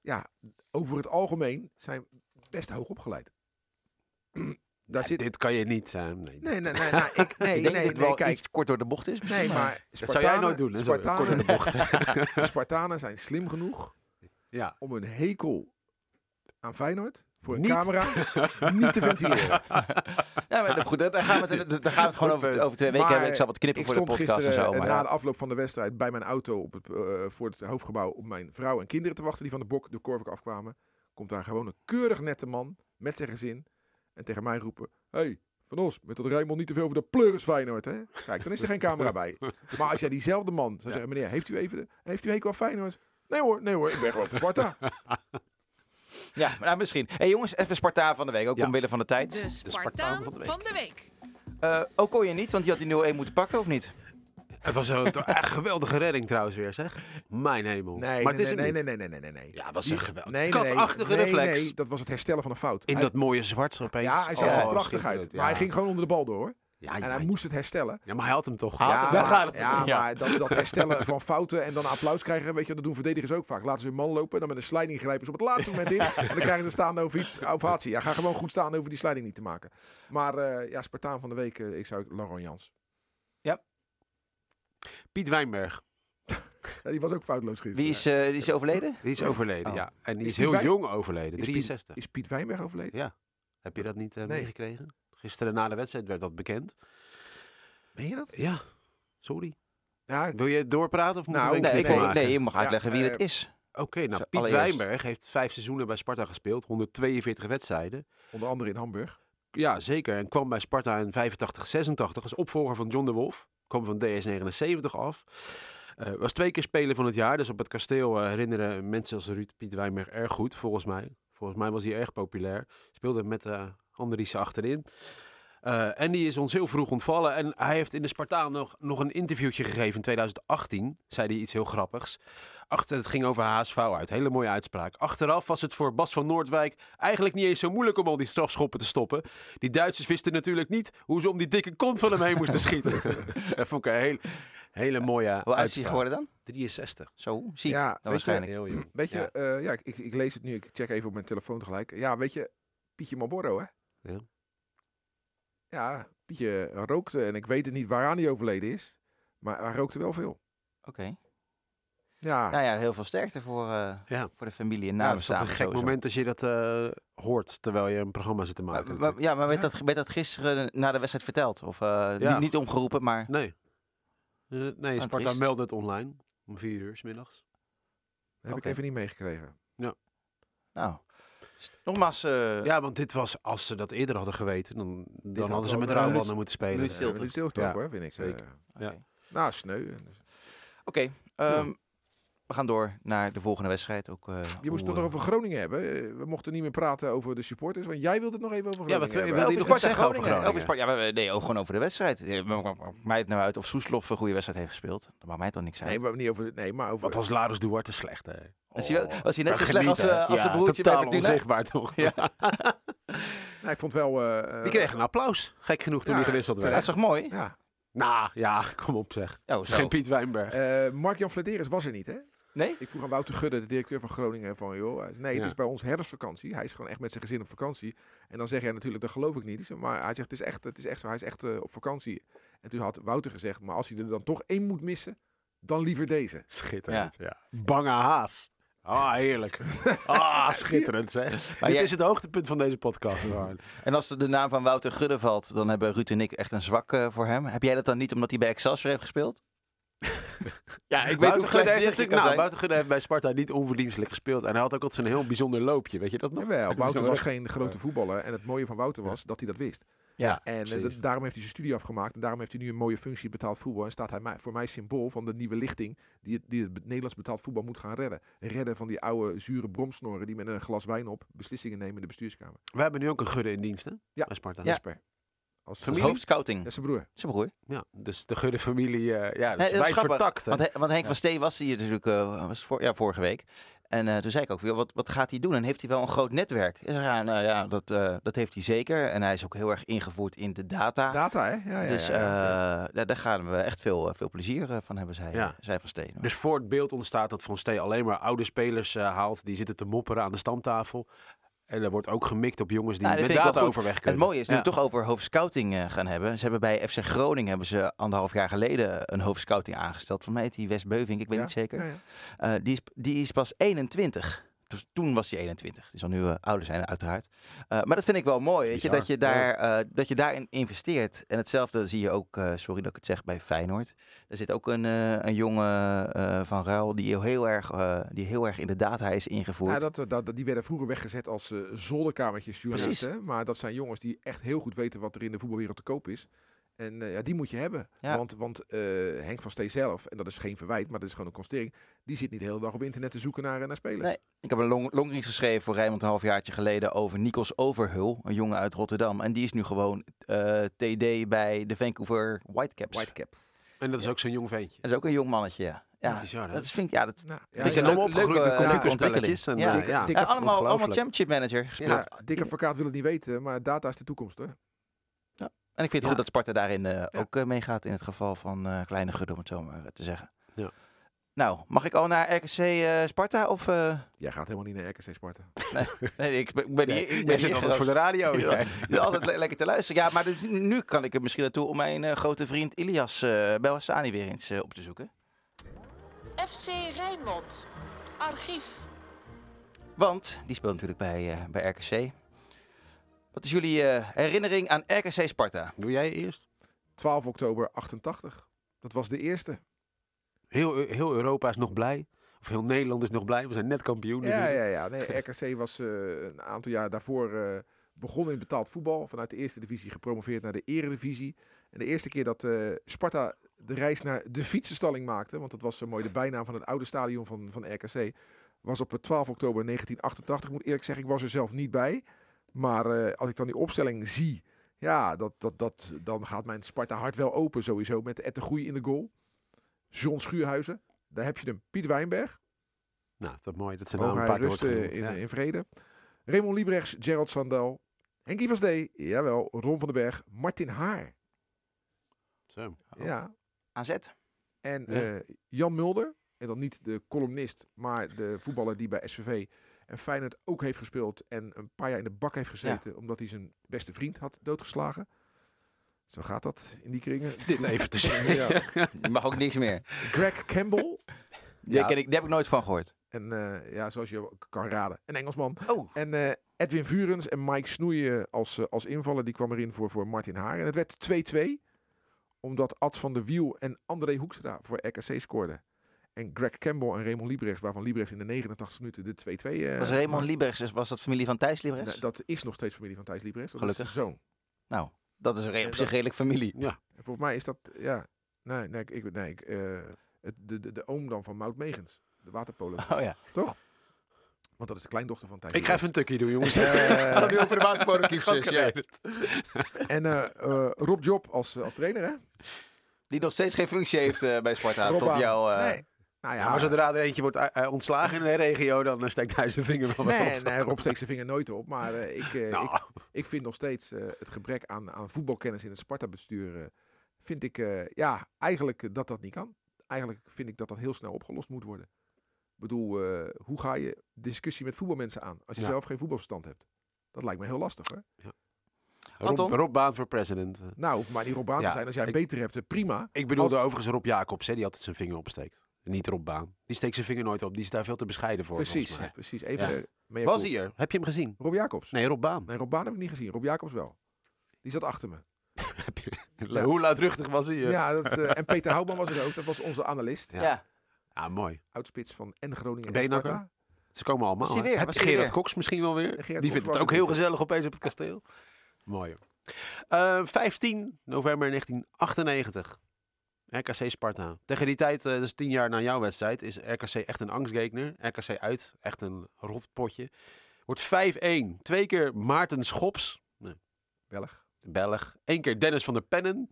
ja, over het algemeen zijn best hoog opgeleid. Daar Ja, zit... Dit kan je niet zijn. Nee. Nee, nee, nee, nou, ik, nee, ik denk nee, dat het nee, kijk. iets kort door de bocht is. misschien, Nee, maar Dat zou jij nooit Spartanen- doen, hè? Zo, kort in Spartanen, de bocht. de Spartanen zijn slim genoeg ja. om een hekel aan Feyenoord voor een Niet. camera niet te ventileren. Ja, maar goed, daar gaan we het, daar gaan we het gewoon over, over twee weken hebben. Ik zal wat knippen Ik voor de stond podcast en gisteren zo. eh, Maar na ja. de afloop van de wedstrijd bij mijn auto op het, eh, voor het hoofdgebouw op mijn vrouw en kinderen te wachten die van de bok de Korvik afkwamen. Komt daar gewoon een keurig nette man met zijn gezin en tegen mij roepen: Hey, Van Os, met dat Rijnmond niet te veel over de pleuris Feyenoord, hè? Kijk, dan is er geen camera bij. Maar als jij diezelfde man zou zeggen: Meneer, heeft u even, heeft u hekel aan Feyenoord? Nee hoor, nee hoor, ik ben gewoon van Sparta. Ja, maar nou, misschien. hey, jongens, even Spartaan van de week, ook Ja. omwille van de tijd. De Spartaan Spartaan van de week. van de week. Eh ook kon je niet, want die had die 0-1 moeten pakken, of niet? Het was een geweldige redding trouwens weer, zeg. Mijn hemel. Nee, maar het nee, is hem nee, niet. nee, nee, nee, nee, nee. Ja, het was een geweldig. Nee, nee, nee. Katachtige nee, reflex. Nee, dat was het herstellen van een fout. In Hij- dat mooie zwart opeens. ja, hij zag er Oh, prachtig uit. Maar hij ging gewoon onder de bal door, hoor. Ja, En ja, hij moest het herstellen. ja, maar hij had hem toch. Ja, maar, gaat het. ja, Ja. maar dat, dat herstellen van fouten en dan applaus krijgen, weet je, dat doen verdedigers ook vaak. Laten ze hun man lopen, dan met een sliding grijpen ze op het laatste moment in. En dan krijgen ze staande over iets, ovatie. Ja, ga gewoon goed staan over die sliding niet te maken. Maar eh, ja, Spartaan van de week, eh, ik zou Laurent Jans. Piet Wijnberg. Ja, die was ook foutloos gisteren. Wie is, eh, die is overleden? Die is overleden, Oh. ja. En die Is heel jong overleden. Is Piet- 63. Is Piet Wijnberg overleden? Ja. Heb je dat niet eh, Nee. meegekregen? Gisteren na de wedstrijd werd dat bekend. Meen je dat? Ja, sorry. Ja, Wil je doorpraten of moeten Nou, Nee, ik maken? nee, je mag Ja, uitleggen wie eh, het is. Oké, nou Piet allereerst. Wijnberg heeft vijf seizoenen bij Sparta gespeeld. 142 wedstrijden. onder andere in Hamburg. Ja, zeker. En kwam bij Sparta in 85, 86 als opvolger van John de Wolf. Kwam van DS79 af. Eh, was twee keer speler van het jaar. Dus op het kasteel eh, herinneren mensen als Ruud Piet Wijnberg erg goed, volgens mij. Volgens mij was hij erg populair. Speelde met uh, Andriessen achterin. Uh, en die is ons heel vroeg ontvallen. En hij heeft in de Spartaan nog, nog een interviewtje gegeven in 2018. Zei hij iets heel grappigs. Achter, het ging over HSV uit. Hele mooie uitspraak. Achteraf was het voor Bas van Noordwijk eigenlijk niet eens zo moeilijk om al die strafschoppen te stoppen. Die Duitsers wisten natuurlijk niet hoe ze om die dikke kont van hem heen moesten schieten. dat vond ik een hele, hele mooie Hoe oud is hij geworden dan? 63. Zo, ziek. Ja, dan weet je, waarschijnlijk. Heel jong. Weet je, Ja. ja, ja ik, ik lees het nu, ik check even op mijn telefoon tegelijk. Ja, weet je, Pietje Marlboro, hè? Ja. Ja, Pietje rookte en ik weet het niet waaraan hij overleden is. Maar hij rookte wel veel. Oké. Ja, Nou ja, heel veel sterkte voor, eh, Ja. voor de familie en Ja, dat is een gek sowieso. moment als je dat eh, hoort terwijl je een programma zit te maken. maar- ja, maar werd dat, werd dat gisteren na de wedstrijd verteld? Of eh, Ja. niet, niet omgeroepen, maar... Nee. Nee, het Sparta meldde het online. Om vier uur 's middags. heb Oké. ik even niet meegekregen. Nou, s- nogmaals, eh Ja, want dit was, als ze dat eerder hadden geweten, dan, dan had hadden ze met minuut- moeten spelen. stilte. nu stilte Ja, ook hoor, vind ik. zeker. Eh, Ja. nou, sneu. Dus- Oké, ehm, we gaan door naar de volgende wedstrijd. Ook, eh, Je moest het nog eh, over Groningen hebben. Eh, We mochten niet meer praten over de supporters, want jij wilde het nog even over Ja, Groningen wat wil- hebben. je nog zeggen over Groningen. Over Sparta, ja, we- nee, ook gewoon over de wedstrijd. Ja, Mij het nou uit of Soeslof een goede wedstrijd heeft gespeeld. Dat maakt mij toch niks uit. Nee, maar niet over. Nee, maar over. Wat was Larus Duarte slecht, hè? was, hij, Oh, was hij net zo slecht als, eh, als ja, zijn broertje bij totaal onzichtbaar, toch? Ja. Nou, ik vond wel. eh, eh, Die kreeg een applaus. Gek genoeg toen Ja, hij gewisseld Dat werd. is toch mooi? Ja. Nou, ja, kom op zeg. Oh, is geen Piet Wijnberg. Eh, Mark-Jan Flederis was er niet, hè? Nee? Ik vroeg aan Wouter Gudde, de directeur van Groningen, van joh, hij zei, nee, het Ja. is bij ons herfstvakantie. Hij is gewoon echt met zijn gezin op vakantie. En dan zeg jij natuurlijk, dat geloof ik niet. Maar hij zegt, het is echt, het is echt zo, hij is echt eh, op vakantie. En toen had Wouter gezegd, maar als hij er dan toch één moet missen, dan liever deze. Schitterend, ja. Bange haas. Ah, heerlijk. Ah, schitterend zeg. Maar Dit jij- is het hoogtepunt van deze podcast. hoor. En als de naam van Wouter Gudde valt, dan hebben Ruud en ik echt een zwak eh, voor hem. Heb jij dat dan niet omdat hij bij Excelsior heeft gespeeld? ja, ik weet Wouter hoe Gudde heeft, natuurlijk, natuurlijk, nou, Wouter Gudde heeft bij Sparta niet onverdienstelijk gespeeld. En hij had ook altijd zo'n heel bijzonder loopje. Weet je dat nog? Jawel, Wouter was geen grote voetballer. En het mooie van Wouter was dat hij dat wist. Ja, En eh, precies. daarom heeft hij zijn studie afgemaakt. En daarom heeft hij nu een mooie functie betaald voetbal. En staat hij voor mij symbool van de nieuwe lichting die het, die het Nederlands betaald voetbal moet gaan redden. Redden van die oude zure bromsnoren die met een glas wijn op beslissingen nemen in de bestuurskamer. We hebben nu ook een Gudde in dienst, hè? Ja. Bij Sparta. Ja. Als als hoofdscouting. Dat is zijn broer. Zijn broer. Ja, dus de Gudde familie, eh, ja, wijd grappig, vertakt. Want, He- want Henk van Steen was hier natuurlijk eh, was voor, ja, vorige week. En eh, toen zei ik ook, wat, wat gaat hij doen? En heeft hij wel een groot netwerk? Ja, nou ja, dat, eh, dat heeft hij zeker. En hij is ook heel erg ingevoerd in de data. Data, hè? Ja, ja, dus ja, ja. daar, daar gaan we echt veel, veel plezier van hebben, zei, Ja. zei Van Steen. hoor. Dus voor het beeld ontstaat dat Van Stee alleen maar oude spelers eh, haalt. Die zitten te mopperen aan de stamtafel. En er wordt ook gemikt op jongens die Nou, dat met data overweg Het kunnen. mooie is, nu Ja. we het toch over hoofdscouting eh, gaan hebben. Ze hebben bij FC Groningen hebben ze anderhalf jaar geleden een hoofdscouting aangesteld. Voor mij heet die West Beuving, ik weet Ja, niet zeker. ja, ja. Eh, die, is, die is pas 21. Dus toen was hij 21. Die zal nu eh, ouder zijn, uiteraard. Eh, maar dat vind ik wel mooi, weet je, dat je, daar, eh, dat je daarin investeert. En hetzelfde zie je ook, sorry dat ik het zeg, bij Feyenoord. Er zit ook een, een jongen van Ruil die heel, erg, die heel erg in de data is ingevoerd. Ja, dat, dat, die werden vroeger weggezet als zolderkamertjes journalisten. Maar dat zijn jongens die echt heel goed weten wat er in de voetbalwereld te koop is. En eh, ja, die moet je hebben. Ja. Want, want eh, Henk van Stee zelf, en dat is geen verwijt, maar dat is gewoon een constatering. Die zit niet de hele dag op internet te zoeken naar, eh, naar spelers. Nee. Ik heb een long, longread geschreven voor Rijnmond een halfjaartje geleden over Nikos Overhul, een jongen uit Rotterdam. En die is nu gewoon eh, TD bij de Vancouver Whitecaps. Whitecaps. En dat is ook zo'n jong ventje. Dat is ook een jong mannetje, ja. Ja, bizar, dat is, vind ik, ja, dat, Nou, ja, die ja, zijn leuk- allemaal opgegroeid met computerspelletjes. Ja, ja. allemaal, allemaal championship manager gespeeld. ja, dik advocaat wil het niet weten, maar data is de toekomst. Hè? En ik vind het Ja. goed dat Sparta daarin eh, ook eh, meegaat in het geval van eh, Kleine Gudde, om het zo maar te zeggen. Ja. Nou, mag ik al naar RKC eh, Sparta? Of, eh, Jij gaat helemaal niet naar RKC Sparta. nee, ik ben, ik ben Nee, hier. Ik ben zit hier altijd voor de radio. Ja. Ja, altijd le- lekker te luisteren. Ja, maar dus nu kan ik er misschien naartoe om mijn eh, grote vriend Ilias uh, Belhassani weer eens eh, op te zoeken. FC Rijnmond. Archief. Want die speelt natuurlijk bij, eh, bij RKC. Wat is jullie eh, herinnering aan RKC Sparta? Doe jij eerst? 12 oktober 88. Dat was de eerste. Heel, heel Europa is nog blij. Of heel Nederland is nog blij. We zijn net kampioen. Ja, ja, ja. Nee, RKC was eh, een aantal jaar daarvoor eh, begonnen in betaald voetbal. Vanuit de eerste divisie gepromoveerd naar de eredivisie. En de eerste keer dat eh, Sparta de reis naar de fietsenstalling maakte, want dat was zo mooi de bijnaam van het oude stadion van, van RKC, was op 12 oktober 1988. Ik moet eerlijk zeggen, ik was er zelf niet bij. Maar eh, als ik dan die opstelling zie, ja, dat, dat, dat, dan gaat mijn Sparta hart wel open sowieso. Met Ed de Groei in de goal. John Schuurhuizen. Daar heb je hem. Piet Wijnberg. Nou, dat is mooi. Dat zijn Mogen nou een paar rusten in, ja. in vrede. Raymond Liebrechts, Gerald Sandel, Henkie van Stee, jawel, Ron van den Berg, Martin Haar. Zo. Ja. AZ. En Ja. eh, Jan Mulder, en dan niet de columnist, maar de voetballer die bij SVV en Feyenoord ook heeft gespeeld en een paar jaar in de bak heeft gezeten omdat hij zijn beste vriend had doodgeslagen. Zo gaat dat in die kringen. Dit even te zeggen. Ja. Je mag ook niks meer. Greg Campbell, Ja. ken ik, die heb ik nooit van gehoord. En eh, ja, zoals je kan raden, een Engelsman. Oh. En eh, Edwin Vurens en Mike Snoeien als, eh, als invaller, die kwam erin voor, voor Martin Haar. En het werd 2-2, omdat Ad van der Wiel en André Hoekstra voor RKC scoorden. En Greg Campbell en Raymond Liebrechts, waarvan Liebrechts in de 89 minuten de 2-2... eh, was Raymond. Liebrechts, is- was dat familie van Thijs Nee, Liebrechts? dat is nog steeds familie van Thijs Liebrechts. Dat Gelukkig. is zijn zoon. Nou, dat is op dat- zich redelijk familie. Ja. En volgens mij is dat, ja... Nee, nee, ik, nee ik, eh, het, de, de, de oom dan van Mout Megens. De waterpolo. Oh ja. Toch? Want dat is de kleindochter van Thijs Ik ga even een tukje doen, jongens. Eh, Gaat nu over de waterpolo ja. En eh, eh, Rob Job als, als trainer, hè? Die nog steeds geen functie heeft eh, bij Sparta. Rob tot eh, Nee. Nou ja, Ja, maar zodra er eentje wordt eh, eh, ontslagen in de regio, dan eh, steekt hij zijn vinger wel Nee, op. nee, Rob steekt zijn vinger nooit op. Maar ik, Nou. ik, ik vind nog steeds het gebrek aan, aan voetbalkennis in het Sparta-bestuur... vind ik, eh, ja, eigenlijk dat dat niet kan. Eigenlijk vind ik dat dat heel snel opgelost moet worden. Ik bedoel, eh, hoe ga je discussie met voetbalmensen aan als je Ja. zelf geen voetbalverstand hebt? Dat lijkt me heel lastig, hè? Rob, Anton? Rob Baan voor president. Nou, hoeft maar niet Rob aan te Ja, zijn. Als jij ik- beter hebt, prima. Ik bedoelde Als- overigens Rob Jacobs, hè, die altijd zijn vinger opsteekt. Niet Rob Baan. Die steekt zijn vinger nooit op. Die is daar veel te bescheiden voor. Precies, precies. Even, Ja. Was culpa. hij er? Heb je hem gezien? Rob Jacobs. Nee, Rob Baan. Nee, Rob Baan heb ik niet gezien. Rob Jacobs wel. Die zat achter me. Je- Ja. Hoe luidruchtig was hij? eh? Ja, dat, eh, en Peter Houtman was er ook. Dat was onze analist. Ja. ja. Ah, mooi. Oudspits van en Groningen en Beenhakker? Sparta. Ze komen allemaal. Was weer? Was je Gerard weer? Cox misschien wel weer? Gerard Die vindt het ook heel gezellig opeens op het kasteel. Mooi hoor. Eh, 15 november 1998. RKC Sparta. Tegen die tijd, dat is tien jaar na jouw wedstrijd, is RKC echt een angstgekner. RKC uit, echt een rotpotje. Wordt 5-1. Twee keer Maarten Schops, Belg. de Belg. Eén keer Dennis van der Pennen.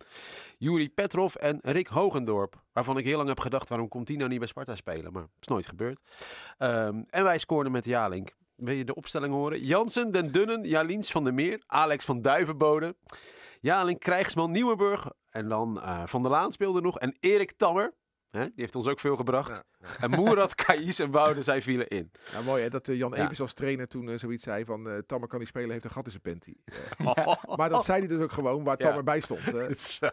Juri Petrov en Rick Hogendorp. Waarvan ik heel lang heb gedacht, waarom komt die nou niet bij Sparta spelen? Maar het is nooit gebeurd. Ehm, en wij scoorden met Jalink. Wil je de opstelling horen? Jansen, Den Dunnen, Jaliens van der Meer, Alex van Duivenbode. Jalink, Krijgsman, Nieuwenburg. En dan eh, Van der Laan speelde nog. En Erik Tammer. Hè, die heeft ons ook veel gebracht. Ja, En Moerat, Kais en Woude, zij vielen in. Ja, mooi hè, dat eh, Jan Ja. Evers als trainer toen eh, zoiets zei van Tammer kan niet spelen, heeft een gat in zijn panty. Maar dat zei hij dus ook gewoon waar. Tammer bij stond. Zo.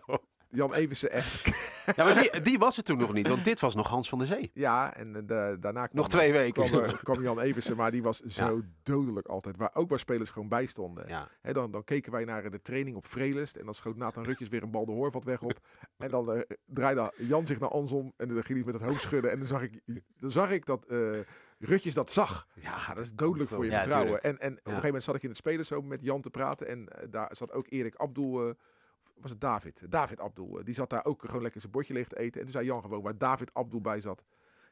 Jan Eversen echt. Ja, maar die, die was er toen nog niet. Want dit was nog Hans van der Zee. Ja, en eh, da- daarna kwam, Nog twee weken. kwam, kwam Jan Eversen, maar die was zo dodelijk altijd. Waar ook waar spelers gewoon bij stonden. Ja. Dan, dan keken wij naar de training op Vrelest. En dan schoot Nathan Rutjes weer een bal de hoorvat weg op. En dan eh, draaide Jan zich naar Anson. En dan ging hij met het hoofd schudden. En dan zag ik, dan zag ik dat eh, Rutjes dat zag. Ja, dat is dodelijk voor je Ja, vertrouwen. En, en op een gegeven moment zat ik in het spelershome met Jan te praten. En daar zat ook Erik Abdul... eh, was het David? David Abdul. eh, die zat daar ook gewoon lekker zijn bordje leeg te eten. En toen zei Jan gewoon waar David Abdul bij zat.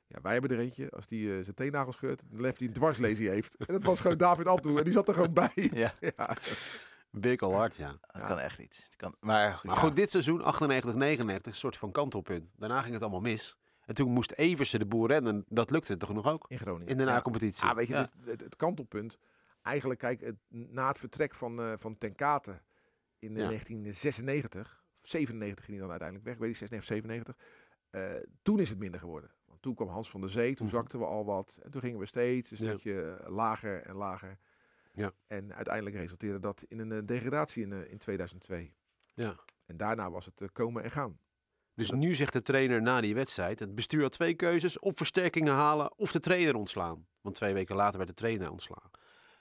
Ja, wij hebben er eentje. Als die eh, zijn teennagels scheurt, dan heeft hij een dwarslesie heeft. En dat was gewoon David Abdul. En die zat er gewoon bij. Ja, Ja, al hard, ja. dat kan echt niet. Dat Kan, maar Maar ja. goed, dit seizoen 98, 99, een soort van kantelpunt. Daarna ging het allemaal mis. En toen moest Eversen de boer rennen. Dat lukte toch nog ook? in Groningen. In de Ja. na-competitie. Ah, weet je, Ja. dit- het, het kantelpunt. Eigenlijk, kijk, het, na het vertrek van, eh van Ten Kate in Ja. 1996, 97 ging hij dan uiteindelijk weg, ik weet niet, 96, 97. eh, toen is het minder geworden. Want toen kwam Hans van der Zee, toen Mhm. zakten we al wat. En toen gingen we steeds een stukje lager en lager. Ja. En uiteindelijk resulteerde dat in een eh, degradatie in, eh, in 2002. Ja. En daarna was het komen en gaan. Dus nu zegt de trainer na die wedstrijd: het bestuur had twee keuzes: of versterkingen halen of de trainer ontslaan. Want twee weken later werd de trainer ontslagen.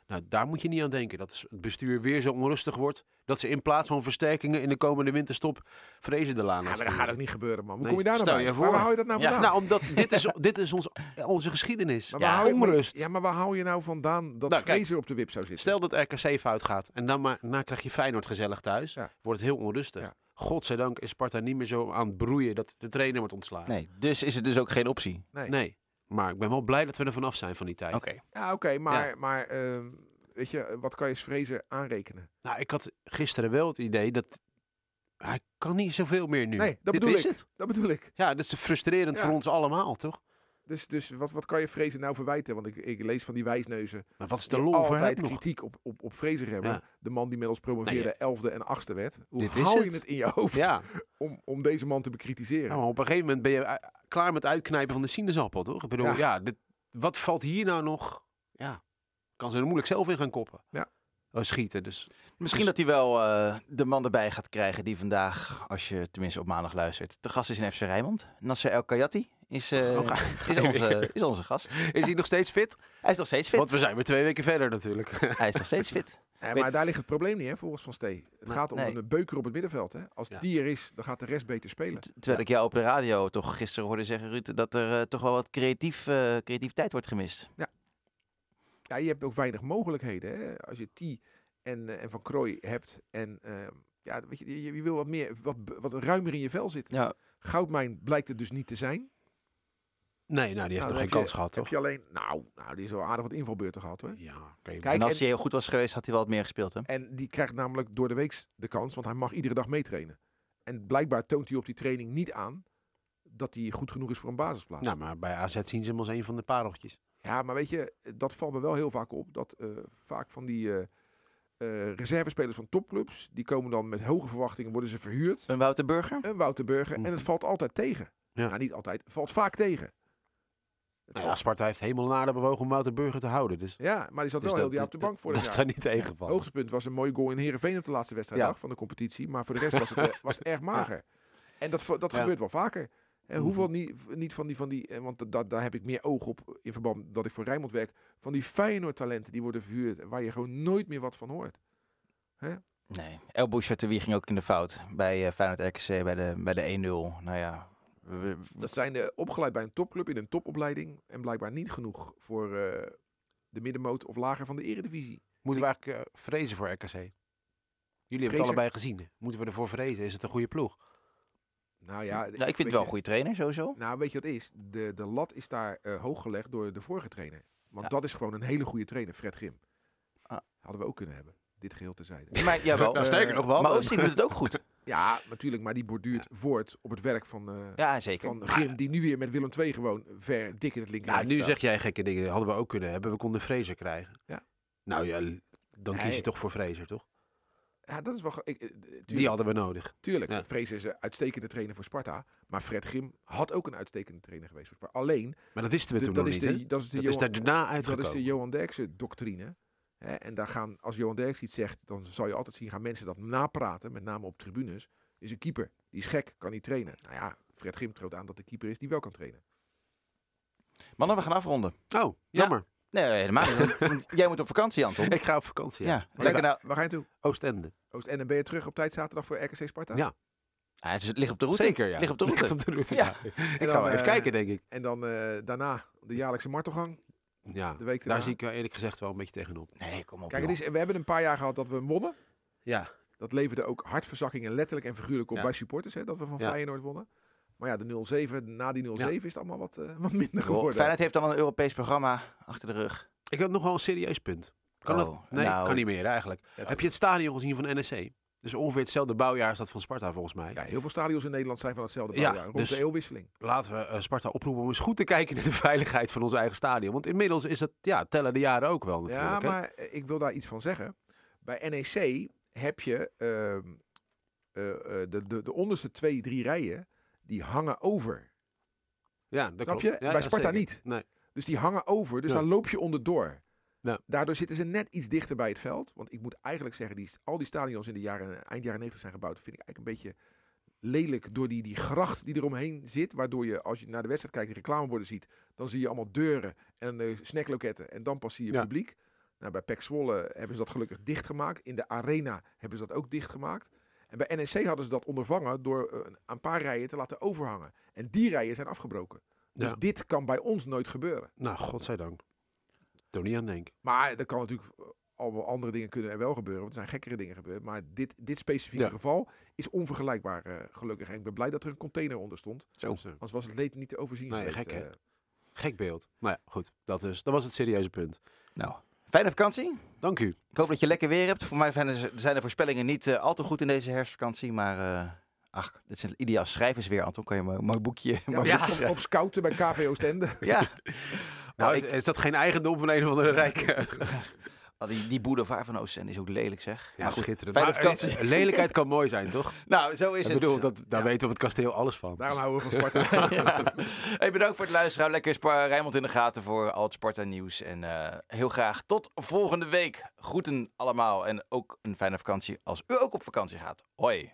Nou, daar moet je niet aan denken. Dat is het bestuur weer zo onrustig wordt. Dat ze in plaats van versterkingen in de komende winterstop vrezen de laan Ja, maar dat gaat ook niet gebeuren, man. Hoe Nee, kom je daar nou stel bij? voor. waar hou je dat nou Ja, vandaan? nou, omdat dit is, dit is ons, onze geschiedenis. Maar Ja, waar hou je- maar- onrust. Ja, maar waar hou je nou vandaan dat Nou, kijk, Vrezer op de wip zou zitten? Stel dat RKC fout gaat en dan maar, daarna krijg je Feyenoord gezellig thuis. Ja. Wordt het heel onrustig. Ja. Godzijdank is Sparta niet meer zo aan het broeien dat de trainer wordt ontslagen. Nee, dus is het dus ook geen optie. nee. Nee. Maar ik ben wel blij dat we er vanaf zijn van die tijd. Oké. Ja, oké, maar, maar ehm, weet je, wat kan je Vrezer aanrekenen? Nou, ik had gisteren wel het idee dat hij kan niet zoveel meer nu. Nee, dat Dit bedoel is ik. het. Dat bedoel ik. Ja, dat is frustrerend Ja. voor ons allemaal, toch? Dus, dus wat, wat kan je Vrezer nou verwijten? Want ik, ik lees van die wijsneuzen Maar wat is de lol voor altijd nog? kritiek op, op, op Vrezer hebben. Ja. De man die ons promoveerde, elfde en achtste werd. Hoe Dit is haal je het. het in je hoofd Ja, om, om deze man te bekritiseren? nou, op een gegeven moment ben je eh, klaar met uitknijpen van de sinaasappel, toch? Ik bedoel, Ja. ja, dit, wat valt hier nou nog? Ja, kan ze er moeilijk zelf in gaan koppen. Ja. Oh, schieten, dus Misschien dat hij wel eh, de man erbij gaat krijgen die vandaag, als je tenminste op maandag luistert, de gast is in FC Rijnmond. Nasser El Kayati. is, eh, Oh, is, onze, is onze gast. Is hij nog steeds fit? Hij is nog steeds fit. Want we zijn weer twee weken verder natuurlijk. Hij is nog steeds fit. Ja, Weet- maar daar ligt het probleem niet, hè, volgens Van Stee. Het gaat om Nee. een beuker op het middenveld. Hè. Als Ja. die er is, dan gaat de rest beter spelen. T- Terwijl ik jou op de radio toch gisteren hoorde zeggen, Ruud, dat er eh, toch wel wat creatief, eh, creativiteit wordt gemist. Ja, je hebt ook weinig mogelijkheden. Hè. Als je T en, eh, en Van Krooi hebt en ehm, ja, weet je, je, je wil wat meer, wat, wat ruimer in je vel zitten. Ja, Goudmijn blijkt het dus niet te zijn. Nee, nou die heeft Nou, nog geen heb je- kans gehad, Heb toch? je alleen, nou, nou, die is wel aardig wat invalbeurten gehad hoor. Ja. Kijk, en als en- hij heel goed was geweest, had hij wel wat meer gespeeld. Hè? En die krijgt namelijk door de week de kans, want hij mag iedere dag meetrainen. En blijkbaar toont hij op die training niet aan dat hij goed genoeg is voor een basisplaats. Nou, maar bij AZ zien ze hem als een van de pareltjes. Ja, maar weet je, dat valt me wel heel vaak op. Dat eh, vaak van die eh, eh, reservespelers van topclubs, die komen dan met hoge verwachtingen, worden ze verhuurd. Een Wouter Burger? Een Wouter Burger. En het valt altijd tegen. Ja. Nou, niet altijd. Het valt vaak tegen. Het Nou ja, Sparta heeft hemel en aarde bewogen om Wouter Burger te houden. Dus, ja, maar die zat dus wel heel die op de bank voor Dat de is daar niet tegengevallen. hoogtepunt was een mooie goal in Heerenveen op de laatste wedstrijddag Ja. van de competitie. Maar voor de rest was het, eh, was het erg mager. En dat, dat Ja. gebeurt wel vaker. En Mhm. hoeveel niet, niet van die, van die eh, want da, daar heb ik meer oog op in verband dat ik voor Rijnmond werk, van die Feyenoord talenten die worden verhuurd, waar je gewoon nooit meer wat van hoort. Nee. El Bouchatoui ging ook in de fout bij eh, Feyenoord RKC bij de, bij de 1-0. Nou ja, we- Dat zijn de opgeleid bij een topclub in een topopleiding en blijkbaar niet genoeg voor eh, de middenmoot of lager van de eredivisie. Moeten we eigenlijk eh, vrezen voor RKC? Jullie hebben het allebei gezien. Moeten we ervoor vrezen? Is het een goede ploeg? Nou ja, ja, ik vind weet het wel een goede trainer sowieso. Nou, weet je wat het is? De, de lat is daar eh, hoog gelegd door de vorige trainer. Want Ja. dat is gewoon een hele goede trainer, Fred Grim. Ah. Hadden we ook kunnen hebben. Dit geheel terzijde. Maar, jawel. Nou, sterker nog wel. maar Oosting doet het ook goed. Ja, natuurlijk, maar die borduurt voort op het werk van, eh, Ja, zeker. van Grim, die nu weer met Willem II gewoon ver dik in het linker. Nou, nu zeg jij gekke dingen. Hadden we ook kunnen hebben. We konden Fraser krijgen. Ja. Nou ja, dan kies je toch voor Fraser, toch? Ja, dat is wel... Ik, eh, tuurlijk, Die hadden we nodig. tuurlijk Ja. Vrees is een uitstekende trainer voor Sparta. Maar Fred Grim had ook een uitstekende trainer geweest voor Sparta. Alleen, Maar dat wisten we de- toen dat, nog is niet, de, dat is de Dat is Johan- daar daarna Dat is uitgekomen. de Johan Derksen doctrine. Hè? En daar gaan, als Johan Derks iets zegt, dan zal je altijd zien, gaan mensen dat napraten, met name op tribunes. Is een keeper, die is gek, kan niet trainen. Nou ja, Fred Grim troot aan dat de keeper is die wel kan trainen. Mannen, we gaan afronden. Oh, jammer. Nee, helemaal niet. Jij moet op vakantie, Anton. Ik ga op vakantie. Ja, Ja. lekker Waar, nou. waar ga je toe? Oostende. Oost en dan ben je terug op tijd zaterdag voor RKC Sparta? Ja. Ja, het is- ligt op de route. Zeker, ja. Ligt op de route. Ligt op de route, Ja. ja. Ik dan, ga wel even eh, kijken, denk ik. En dan eh, daarna de jaarlijkse martelgang, Ja, de week daar zie ik wel eerlijk gezegd wel een beetje tegenop. Nee, kom op. Kijk, het is, we hebben een paar jaar gehad dat we wonnen. Ja. Dat leverde ook hartverzakkingen letterlijk en figuurlijk op Ja. bij supporters, hè, dat we van Ja. Feyenoord wonnen. Maar ja, de 0-7, na die 0-7 Ja. is het allemaal wat, eh, wat minder geworden. Feyenoord heeft dan een Europees programma achter de rug. Ik heb nog wel een serieus punt. Kan Oh, dat? Nee, nou. kan niet meer eigenlijk. Ja, Heb je het stadion gezien van NEC? Dus ongeveer hetzelfde bouwjaar als dat van Sparta volgens mij. Ja, heel veel stadions in Nederland zijn van hetzelfde Ja, bouwjaar. Rond dus- de eeuwwisseling. Laten we eh, Sparta oproepen om eens goed te kijken naar de veiligheid van ons eigen stadion. Want inmiddels is dat, ja, tellen de jaren ook wel natuurlijk. Ja, maar eh, ik wil daar iets van zeggen. Bij NEC heb je ehm, eh, de, de, de onderste twee, drie rijen, die hangen over. ja, dat Snap klopt. je? Ja, Bij Sparta zeker. niet. Nee. Dus die hangen over, dus Ja. daar loop je onderdoor. Daardoor zitten ze net iets dichter bij het veld. Want ik moet eigenlijk zeggen, die, al die stadions in de jaren, eind jaren 90 zijn gebouwd, vind ik eigenlijk een beetje lelijk door die, die gracht die eromheen zit. Waardoor je, als je naar de wedstrijd kijkt, de reclameborden ziet, dan zie je allemaal deuren en eh, snackloketten. En dan pas zie je Ja. publiek. Nou, bij PEC Zwolle hebben ze dat gelukkig dichtgemaakt. In de arena hebben ze dat ook dichtgemaakt. En bij NEC hadden ze dat ondervangen door eh, een paar rijen te laten overhangen. En die rijen zijn afgebroken. Dus Ja. dit kan bij ons nooit gebeuren. Nou, godzijdank. Toch niet aan denken. Maar er kan natuurlijk eh, allemaal andere dingen kunnen er wel gebeuren. Want er zijn gekkere dingen gebeurd. Maar dit, dit specifieke Ja. geval is onvergelijkbaar eh, gelukkig. En ik ben blij dat er een container onder stond. Zo. Eh, Anders was het leed niet te overzien Nee, geweest. gek, hè? eh. gek beeld. Nou ja, goed. Dat, is, dat was het serieuze punt. Nou, fijne vakantie. Dank u. Ik hoop dat je lekker weer hebt. Voor mij zijn de, zijn de voorspellingen niet eh, al te goed in deze herfstvakantie. Maar eh, ach, dit is een ideaal schrijversweer, Anton. Kan je een mooi- mooi boekje, Ja, mooi of, boekje schrijven. of scouten bij KV Oostende. Ja, Nou, ik- is, dat geen eigendom van een of andere rijke... Oh, die, die boulevard van Oostende is ook lelijk, zeg. Ja, maar goed, schitterend. fijne Maar, vakantie. eh, lelijkheid kan mooi zijn, toch? Nou, zo is Ik het. bedoel, dat, daar Ja. weten we op het kasteel alles van. Daarom houden we van Sparta. Hey, bedankt voor het luisteren. Lekker Spa Rijnmond in de gaten voor al het Sparta nieuws. En eh, heel graag tot volgende week. Groeten allemaal en ook een fijne vakantie als u ook op vakantie gaat. Hoi.